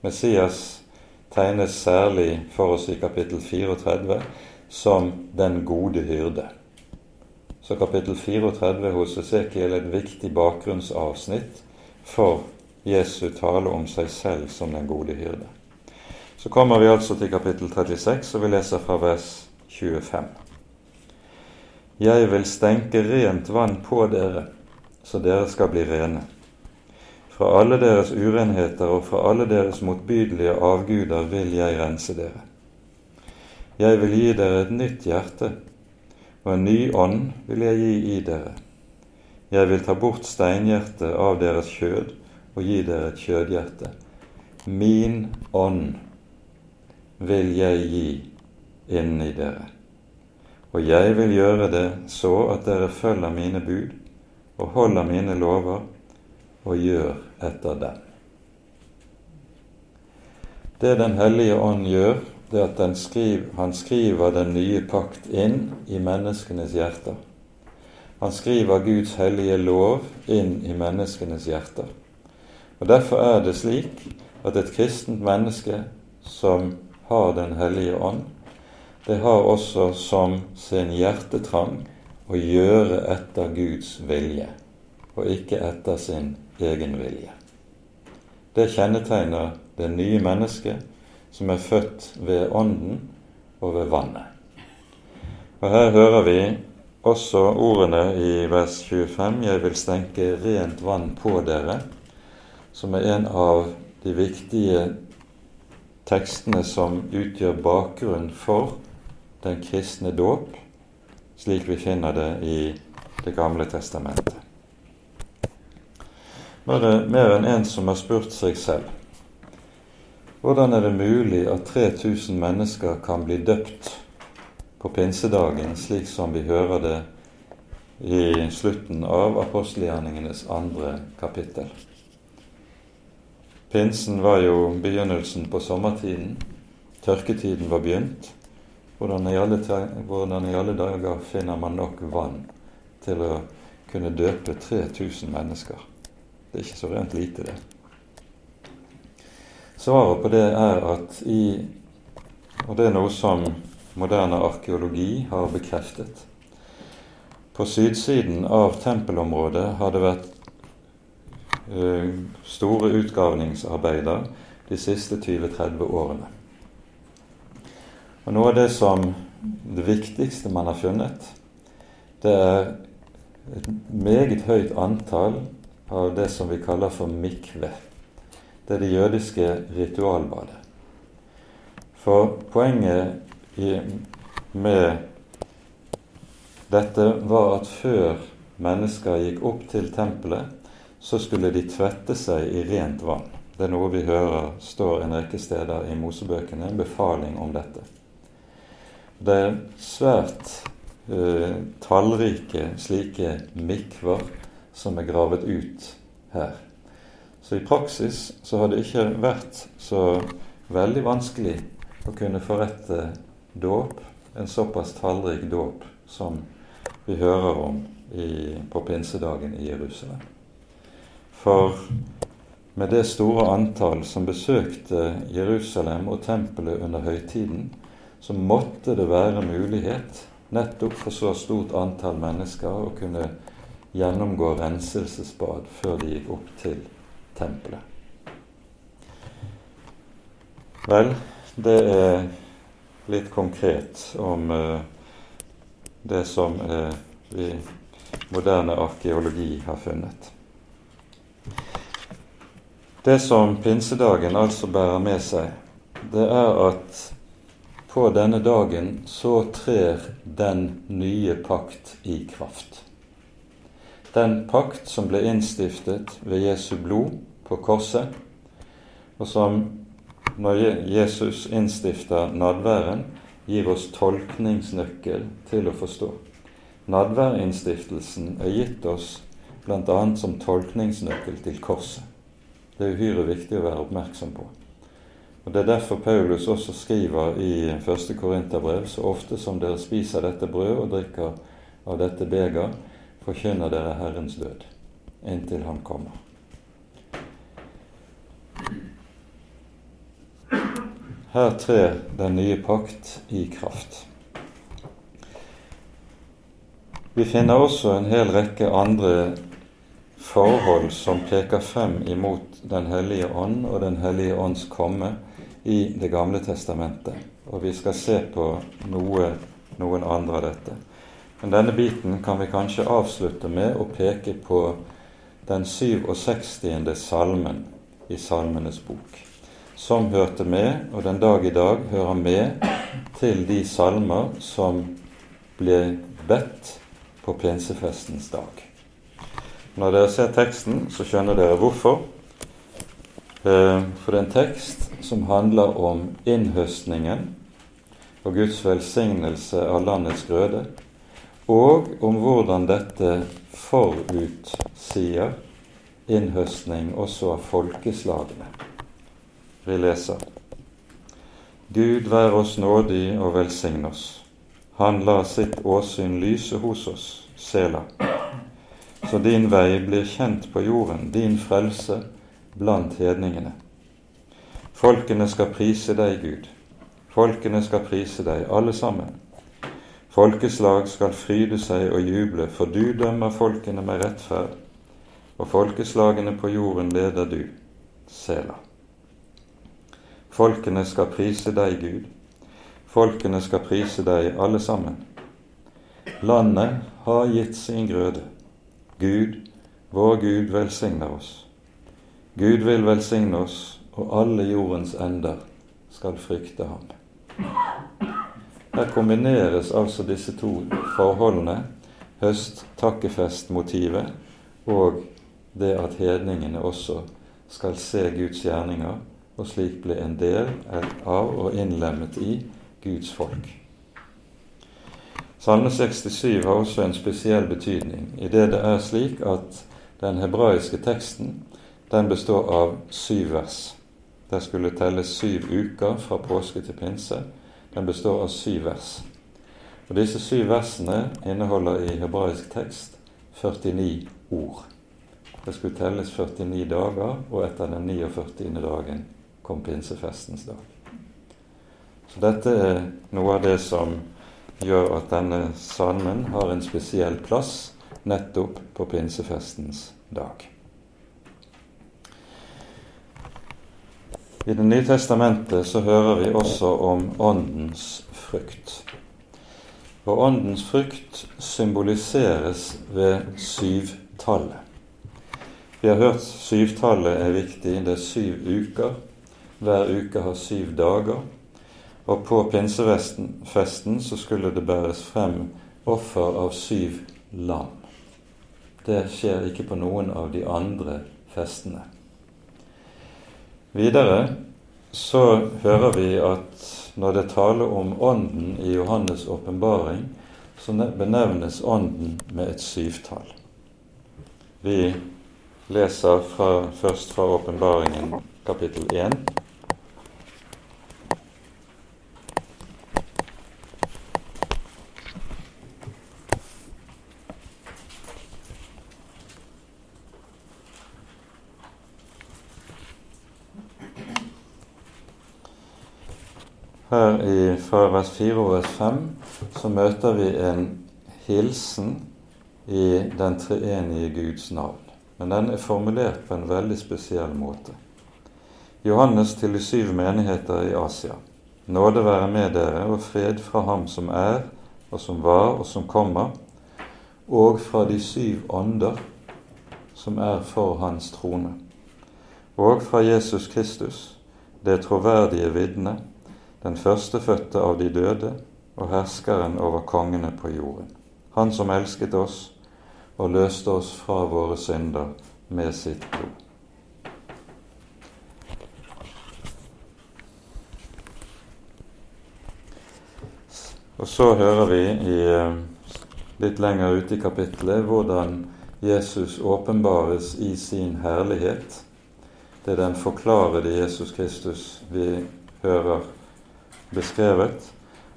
Messias tegnes særlig for oss i kapittel 34 som den gode hyrde. Så kapittel 34 hos Esekiel er et viktig bakgrunnsavsnitt for Jesu tale om seg selv som den gode hyrde. Så kommer vi altså til kapittel 36, og vi leser fra vers 25. Jeg vil stenke rent vann på dere, så dere skal bli rene. Fra alle deres urenheter og fra alle deres motbydelige avguder vil jeg rense dere. Jeg vil gi dere et nytt hjerte, og en ny ånd vil jeg gi i dere. Jeg vil ta bort steinhjertet av deres kjød og gi dere et kjødhjerte. Min ånd vil jeg gi inni dere. Og jeg vil gjøre det så at dere følger mine bud og holder mine lover og gjør etter dem. Det Den hellige ånd gjør, det er at skriver, han skriver den nye pakt inn i menneskenes hjerter. Han skriver Guds hellige lov inn i menneskenes hjerter. Og Derfor er det slik at et kristent menneske som har Den hellige ånd, det har også som sin hjertetrang å gjøre etter Guds vilje, og ikke etter sin egen vilje. Det kjennetegner det nye mennesket som er født ved Ånden og ved vannet. Og Her hører vi også ordene i vers 25 Jeg vil stenke rent vann på dere, som er en av de viktige tekstene som utgjør bakgrunn for den kristne dåp, slik vi finner det i Det gamle testamentet. Er det mer enn en som har spurt seg selv hvordan er det mulig at 3000 mennesker kan bli døpt på pinsedagen, slik som vi hører det i slutten av apostelgjerningenes andre kapittel? Pinsen var jo begynnelsen på sommertiden. Tørketiden var begynt. Hvordan i, alle, hvordan i alle dager finner man nok vann til å kunne døpe 3000 mennesker? Det er ikke så rent lite, det. Svaret på det er at i Og det er noe som moderne arkeologi har bekreftet. På sydsiden av tempelområdet har det vært uh, store utgravningsarbeider de siste 20-30 årene. Og Noe av det som det viktigste man har funnet, det er et meget høyt antall av det som vi kaller for mikve. Det er det jødiske ritualbadet. For poenget i, med dette var at før mennesker gikk opp til tempelet, så skulle de tvette seg i rent vann. Det er noe vi hører står en rekke steder i Mosebøkene, en befaling om dette. Det er svært uh, tallrike slike mikver som er gravet ut her. Så i praksis så har det ikke vært så veldig vanskelig å kunne forrette dåp, en såpass tallrik dåp som vi hører om i, på pinsedagen i Jerusalem. For med det store antall som besøkte Jerusalem og tempelet under høytiden, så måtte det være mulighet nettopp for så stort antall mennesker å kunne gjennomgå renselsesbad før de gikk opp til tempelet. Vel, det er litt konkret om uh, det som uh, vi moderne arkeologi har funnet. Det som pinsedagen altså bærer med seg, det er at på denne dagen så trer den nye pakt i kraft. Den pakt som ble innstiftet ved Jesu blod på korset, og som når Jesus innstifter nadværen, gir oss tolkningsnøkkel til å forstå. Nadværinnstiftelsen er gitt oss bl.a. som tolkningsnøkkel til korset. Det er uhyre viktig å være oppmerksom på. Og Det er derfor Paulus også skriver i 1. Korinterbrev så ofte som dere spiser dette brød og drikker av dette beger, forkynner dere Herrens død inntil Han kommer. Her trer den nye pakt i kraft. Vi finner også en hel rekke andre forhold som peker frem imot Den hellige ånd og Den hellige ånds komme i Det gamle testamentet. Og vi skal se på noe, noen andre av dette. Men denne biten kan vi kanskje avslutte med å peke på den 67. salmen i Salmenes bok som hørte med, og den dag i dag hører med, til de salmer som ble bedt på pinsefestens dag. Når dere ser teksten, så skjønner dere hvorfor. Eh, for det er en tekst som handler om innhøstningen og Guds velsignelse av landets grøde, og om hvordan dette forutsier innhøstning også av folkeslagene vi leser. Gud vær oss nådig og velsign oss. Han lar sitt åsyn lyse hos oss, Sela. Så din vei blir kjent på jorden, din frelse blant hedningene. Folkene skal prise deg, Gud. Folkene skal prise deg, alle sammen. Folkeslag skal fryde seg og juble, for du dømmer folkene med rettferd, og folkeslagene på jorden leder du, Sela. Folkene skal prise deg, Gud. Folkene skal prise deg, alle sammen. Landet har gitt sin grøde. Gud, vår Gud, velsigner oss. Gud vil velsigne oss, og alle jordens ender skal frykte ham. Her kombineres altså disse to forholdene, høst-takkefest-motivet, og det at hedningene også skal se Guds gjerninger og slik bli en del av og innlemmet i Guds folk. Salme 67 har også en spesiell betydning i det det er slik at den hebraiske teksten den består av syv vers. Det skulle telles syv uker fra påske til pinse. Den består av syv vers. Og Disse syv versene inneholder i hebraisk tekst 49 ord. Det skulle telles 49 dager, og etter den 49. dagen kom pinsefestens dag. Så dette er noe av det som gjør at denne salmen har en spesiell plass nettopp på pinsefestens dag. I Det nye testamentet så hører vi også om Åndens frukt. Og Åndens frukt symboliseres ved syvtallet. Vi har hørt syvtallet er viktig. Det er syv uker hver uke har syv dager. Og på pinsefesten så skulle det bæres frem offer av syv lam. Det skjer ikke på noen av de andre festene. Videre så hører vi at når det taler om Ånden i Johannes' åpenbaring, så benevnes Ånden med et syvtall. Vi leser fra, først fra åpenbaringen kapittel 1. Her i, fra vers 4 og vers 5 så møter vi en hilsen i den treenige Guds navn. Men den er formulert på en veldig spesiell måte. Johannes til de syv menigheter i Asia. Nåde være med dere og fred fra ham som er, og som var, og som kommer, og fra de syv ånder som er for hans trone, og fra Jesus Kristus, det troverdige vitne, den førstefødte av de døde og herskeren over kongene på jorden. Han som elsket oss og løste oss fra våre synder med sitt blod. Og så hører vi i, eh, litt lenger ute i kapittelet hvordan Jesus åpenbares i sin herlighet. Det er den forklarede Jesus Kristus vi hører beskrevet.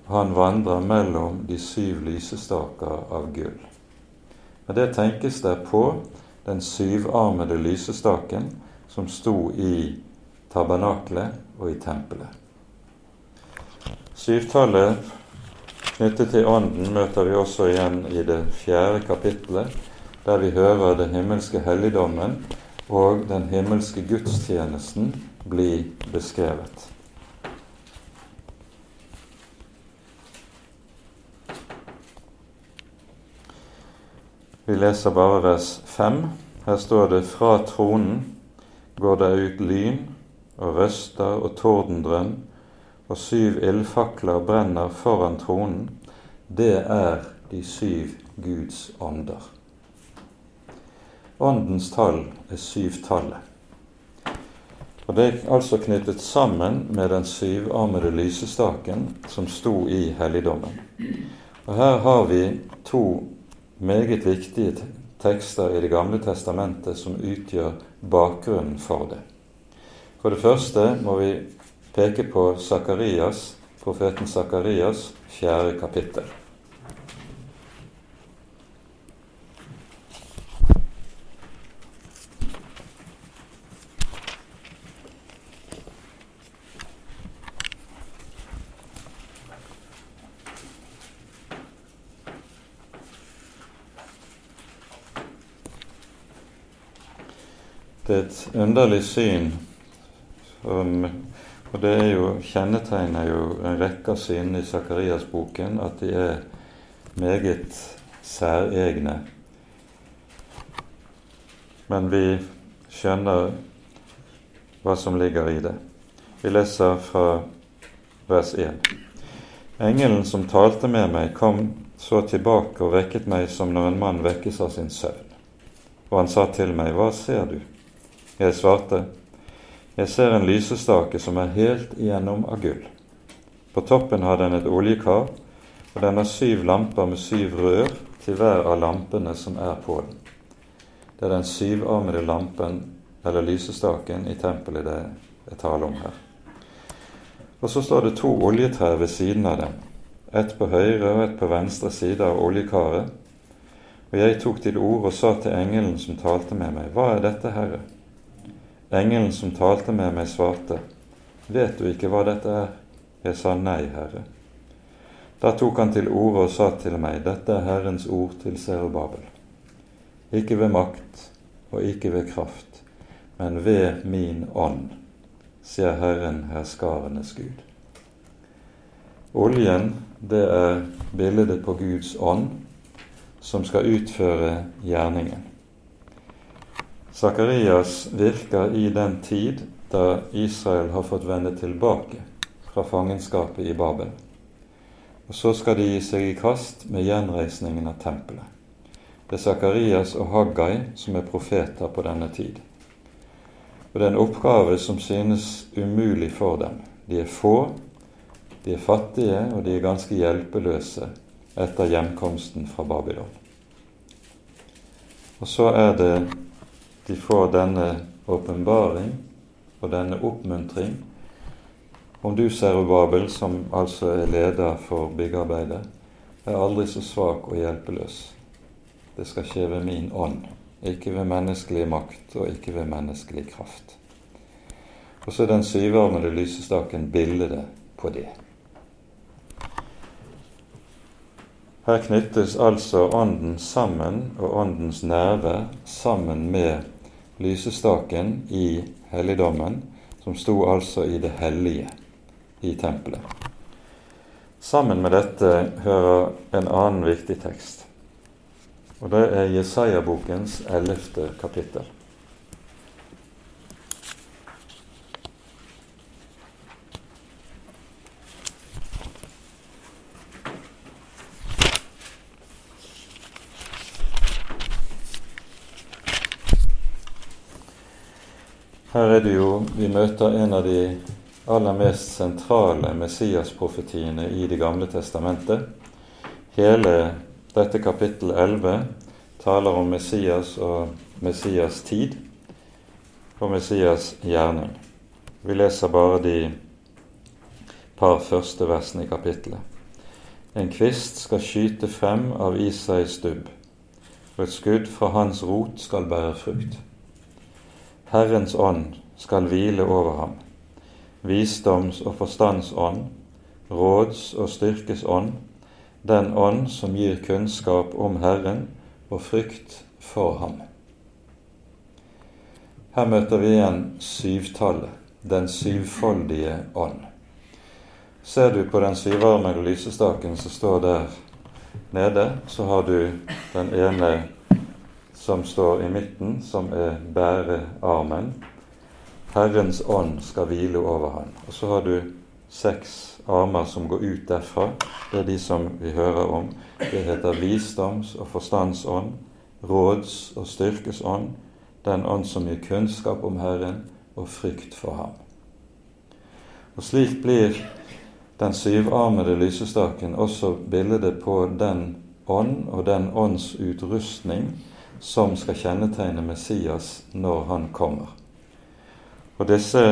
Han vandrer mellom de syv lysestaker av gull. Med det tenkes det på den syvarmede lysestaken som sto i tabernaklet og i tempelet. Syvtallet knyttet til Ånden møter vi også igjen i det fjerde kapittelet, der vi hører den himmelske helligdommen og den himmelske gudstjenesten bli beskrevet. Vi leser bare vers 5. Her står det fra tronen går det ut lyn og røster og tordendrønn, og syv ildfakler brenner foran tronen. Det er de syv Guds ånder. Åndens tall er syvtallet. Og Det er altså knyttet sammen med den syvarmede lysestaken som sto i helligdommen. Og Her har vi to meget viktige tekster i Det gamle testamentet som utgjør bakgrunnen for det. For det første må vi peke på Zakarias, profeten Sakarias fjerde kapittel. Underlig syn, som, og det er jo, kjennetegner jo en rekke av synene i Sakarias-boken at de er meget særegne. Men vi skjønner hva som ligger i det. Vi leser fra vers 1. Engelen som talte med meg, kom så tilbake og vekket meg som når en mann vekkes av sin søvn. Og han sa til meg, Hva ser du? Jeg svarte, jeg ser en lysestake som er helt igjennom av gull. På toppen har den et oljekar, og den har syv lamper med syv rør til hver av lampene som er på den. Det er den syvarmede lampen, eller lysestaken, i tempelet det er tale om her. Og så står det to oljetrær ved siden av dem, ett på høyre og ett på venstre side av oljekaret. Og jeg tok til orde og sa til engelen som talte med meg, Hva er dette, Herre? Engelen som talte med meg, svarte, Vet du ikke hva dette er? Jeg sa nei, Herre. Da tok han til orde og sa til meg, Dette er Herrens ord til Serubabel. Ikke ved makt og ikke ved kraft, men ved min ånd, sier Herren herskarenes Gud. Oljen, det er bildet på Guds ånd, som skal utføre gjerningen. Sakarias virker i den tid da Israel har fått vende tilbake fra fangenskapet i Babel. Og Så skal de gi seg i kast med gjenreisningen av tempelet. Det er Sakarias og Haggai som er profeter på denne tid. Og Det er en oppgave som synes umulig for dem. De er få, de er fattige, og de er ganske hjelpeløse etter hjemkomsten fra Babylon. Og så er det de får denne åpenbaring og denne oppmuntring. Om du, Serubabel, som altså er leder for byggarbeidet, er aldri så svak og hjelpeløs. Det skal skje ved min ånd, ikke ved menneskelig makt og ikke ved menneskelig kraft. Og så er den syvarmede lysestaken bildet på det. Her knyttes altså ånden sammen og åndens nerve sammen med lysestaken i helligdommen, som sto altså i det hellige i tempelet. Sammen med dette hører en annen viktig tekst, og det er Jesaja-bokens ellevte kapittel. Her er det jo vi møter en av de aller mest sentrale Messias-profetiene i Det gamle testamentet. Hele dette kapittel 11 taler om Messias og Messias' tid og Messias' gjerning. Vi leser bare de par første versene i kapittelet. En kvist skal skyte frem av Isais stubb, og et skudd fra hans rot skal bære frukt. Herrens ånd skal hvile over ham, visdoms- og forstandsånd, råds- og styrkes ånd, den ånd som gir kunnskap om Herren og frykt for ham. Her møter vi igjen syvtallet, den syvfoldige ånd. Ser du på den syvarmede lysestaken som står der nede, så har du den ene som står i midten, som er bærearmen. Herrens ånd skal hvile over ham. Og så har du seks armer som går ut derfra. Det er de som vi hører om. Det heter visdoms- og forstandsånd, råds- og styrkesånd, den ånd som gir kunnskap om Herren og frykt for ham. Og slik blir den syvarmede lysestaken også bildet på den ånd og den ånds utrustning som skal kjennetegne Messias når han kommer. Og disse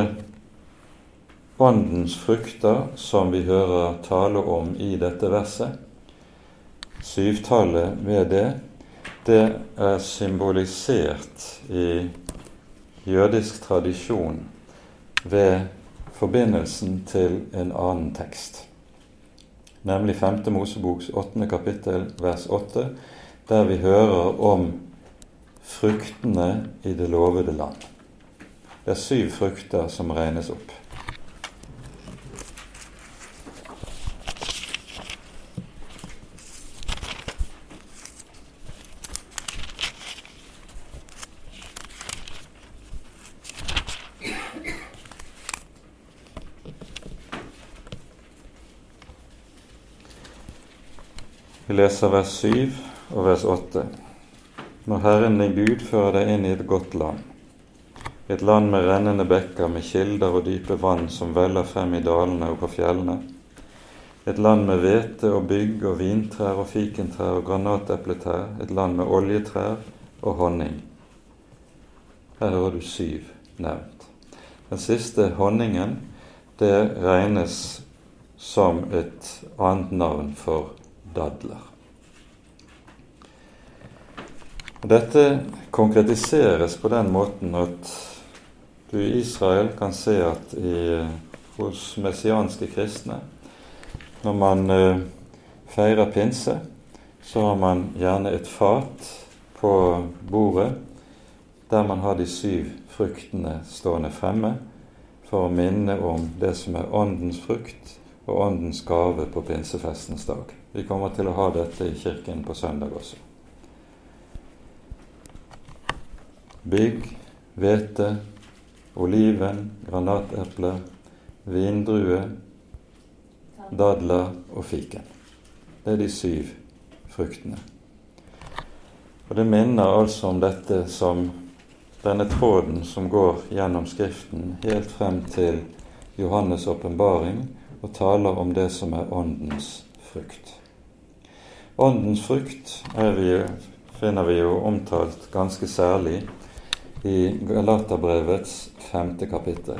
åndens frukter som vi hører tale om i dette verset, syvtallet ved det, det er symbolisert i jødisk tradisjon ved forbindelsen til en annen tekst, nemlig 5. Moseboks 8. kapittel vers 8, der vi hører om fruktene i det lovede land. Det er syv frukter som regnes opp. Vi leser vers 7 og vers 8 når Herren din Gud fører deg inn i et godt land, et land med rennende bekker, med kilder og dype vann som veller frem i dalene og på fjellene, et land med hvete og bygg og vintrær og fikentrær og granatepletrær, et land med oljetrær og honning. Her hører du syv nevnt. Den siste honningen, det regnes som et annet navn for dadler. Og Dette konkretiseres på den måten at du i Israel kan se at i, hos messianske kristne Når man eh, feirer pinse, så har man gjerne et fat på bordet der man har de syv fruktene stående fremme for å minne om det som er åndens frukt og åndens gave på pinsefestens dag. Vi kommer til å ha dette i kirken på søndag også. Bygg, hvete, oliven, granatepler, vindrue, dadler og fiken. Det er de syv fruktene. Og Det minner altså om dette som denne tråden som går gjennom Skriften helt frem til Johannes' åpenbaring og taler om det som er Åndens frukt. Åndens frukt vi, finner vi jo omtalt ganske særlig i Galaterbrevets femte kapittel.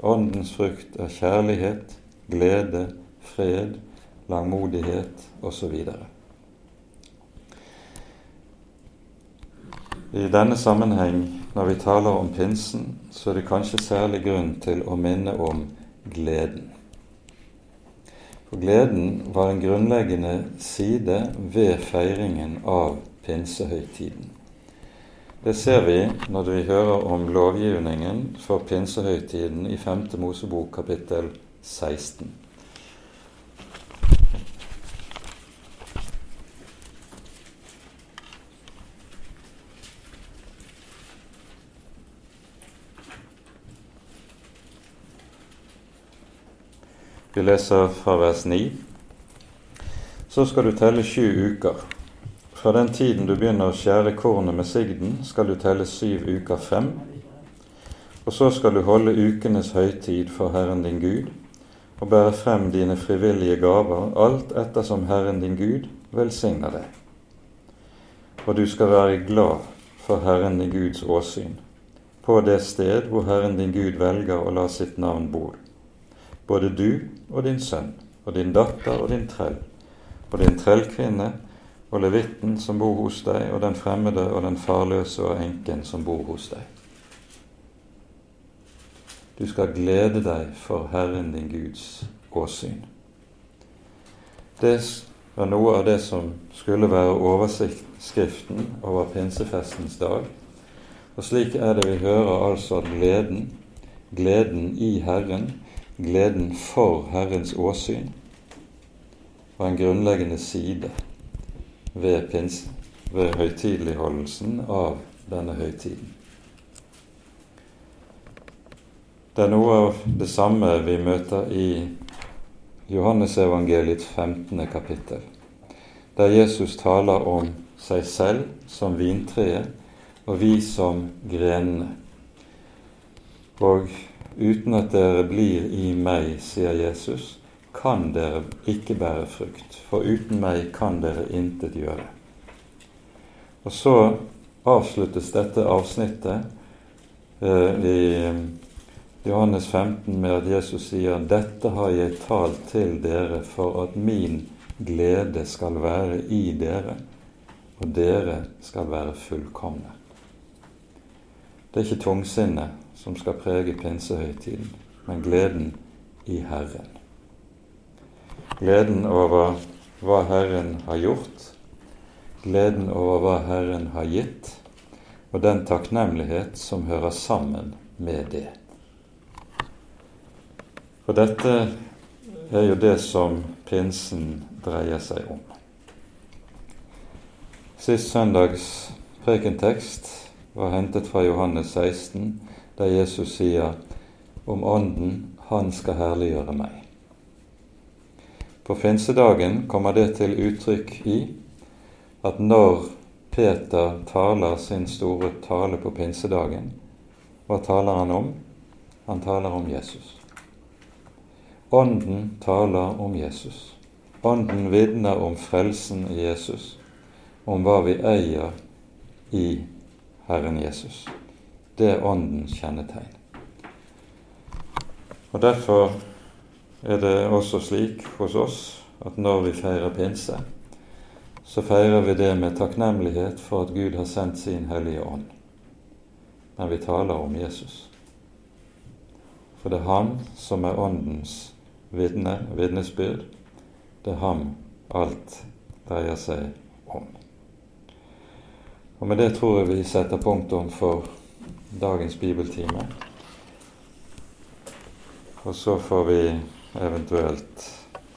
Åndens frukt er kjærlighet, glede, fred, langmodighet osv. I denne sammenheng, når vi taler om pinsen, så er det kanskje særlig grunn til å minne om gleden. For gleden var en grunnleggende side ved feiringen av pinsehøytiden. Det ser vi når vi hører om lovgivningen for pinsehøytiden i 5. Mosebok kapittel 16. Vi leser fra vers 9. Så skal du telle sju uker. Fra den tiden du begynner å skjære kornet med sigden, skal du telle syv uker frem. Og så skal du holde ukenes høytid for Herren din Gud, og bære frem dine frivillige gaver, alt ettersom Herren din Gud velsigner deg. Og du skal være glad for Herren din Guds åsyn, på det sted hvor Herren din Gud velger å la sitt navn bo både du og din sønn og din datter og din trell, og din trellkvinne og levitten som bor hos deg, og den fremmede og den farløse og enken som bor hos deg. Du skal glede deg for Herren din Guds åsyn. Det var noe av det som skulle være overskriften over pinsefestens dag. Og slik er det vi hører altså at gleden, gleden i Herren, gleden for Herrens åsyn var en grunnleggende side ved, pins, ved høytideligholdelsen av denne høytiden. Det er noe av det samme vi møter i Johannesevangeliets 15. kapittel, der Jesus taler om seg selv som vintreet og vi som grenene. Og Uten at dere blir i meg, sier Jesus, kan dere ikke bære frukt, for uten meg kan dere intet gjøre. Og så avsluttes dette avsnittet eh, i eh, Johannes 15 med at Jesus sier dette har jeg talt til dere for at min glede skal være i dere, og dere skal være fullkomne. Det er ikke tungsinnet som skal prege pinsehøytiden, men gleden i Herren. Gleden over hva Herren har gjort, gleden over hva Herren har gitt, og den takknemlighet som hører sammen med det. For dette er jo det som pinsen dreier seg om. Sist søndags prekentekst var hentet fra Johannes 16, der Jesus sier om Ånden, han skal herliggjøre meg. På pinsedagen kommer det til uttrykk i at når Peter taler sin store tale på pinsedagen, hva taler han om? Han taler om Jesus. Ånden taler om Jesus. Ånden vitner om frelsen i Jesus, om hva vi eier i Herren Jesus. Det er Åndens kjennetegn. Og Derfor er det også slik hos oss at når vi feirer pinse, så feirer vi det med takknemlighet for at Gud har sendt sin Hellige Ånd. Men vi taler om Jesus. For det er ham som er Åndens vitne, vitnesbyrd. Det er ham alt dreier seg om. Og med det tror jeg vi setter punktum for dagens bibeltime. Og så får vi eventuelt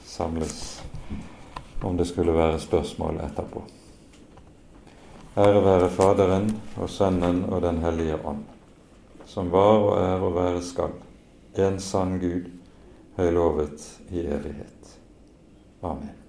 samles om det skulle være spørsmål etterpå. Ære være Faderen og Sønnen og Den hellige ånd, som var og er og være skal, en sann Gud, høylovet i evighet. Amen.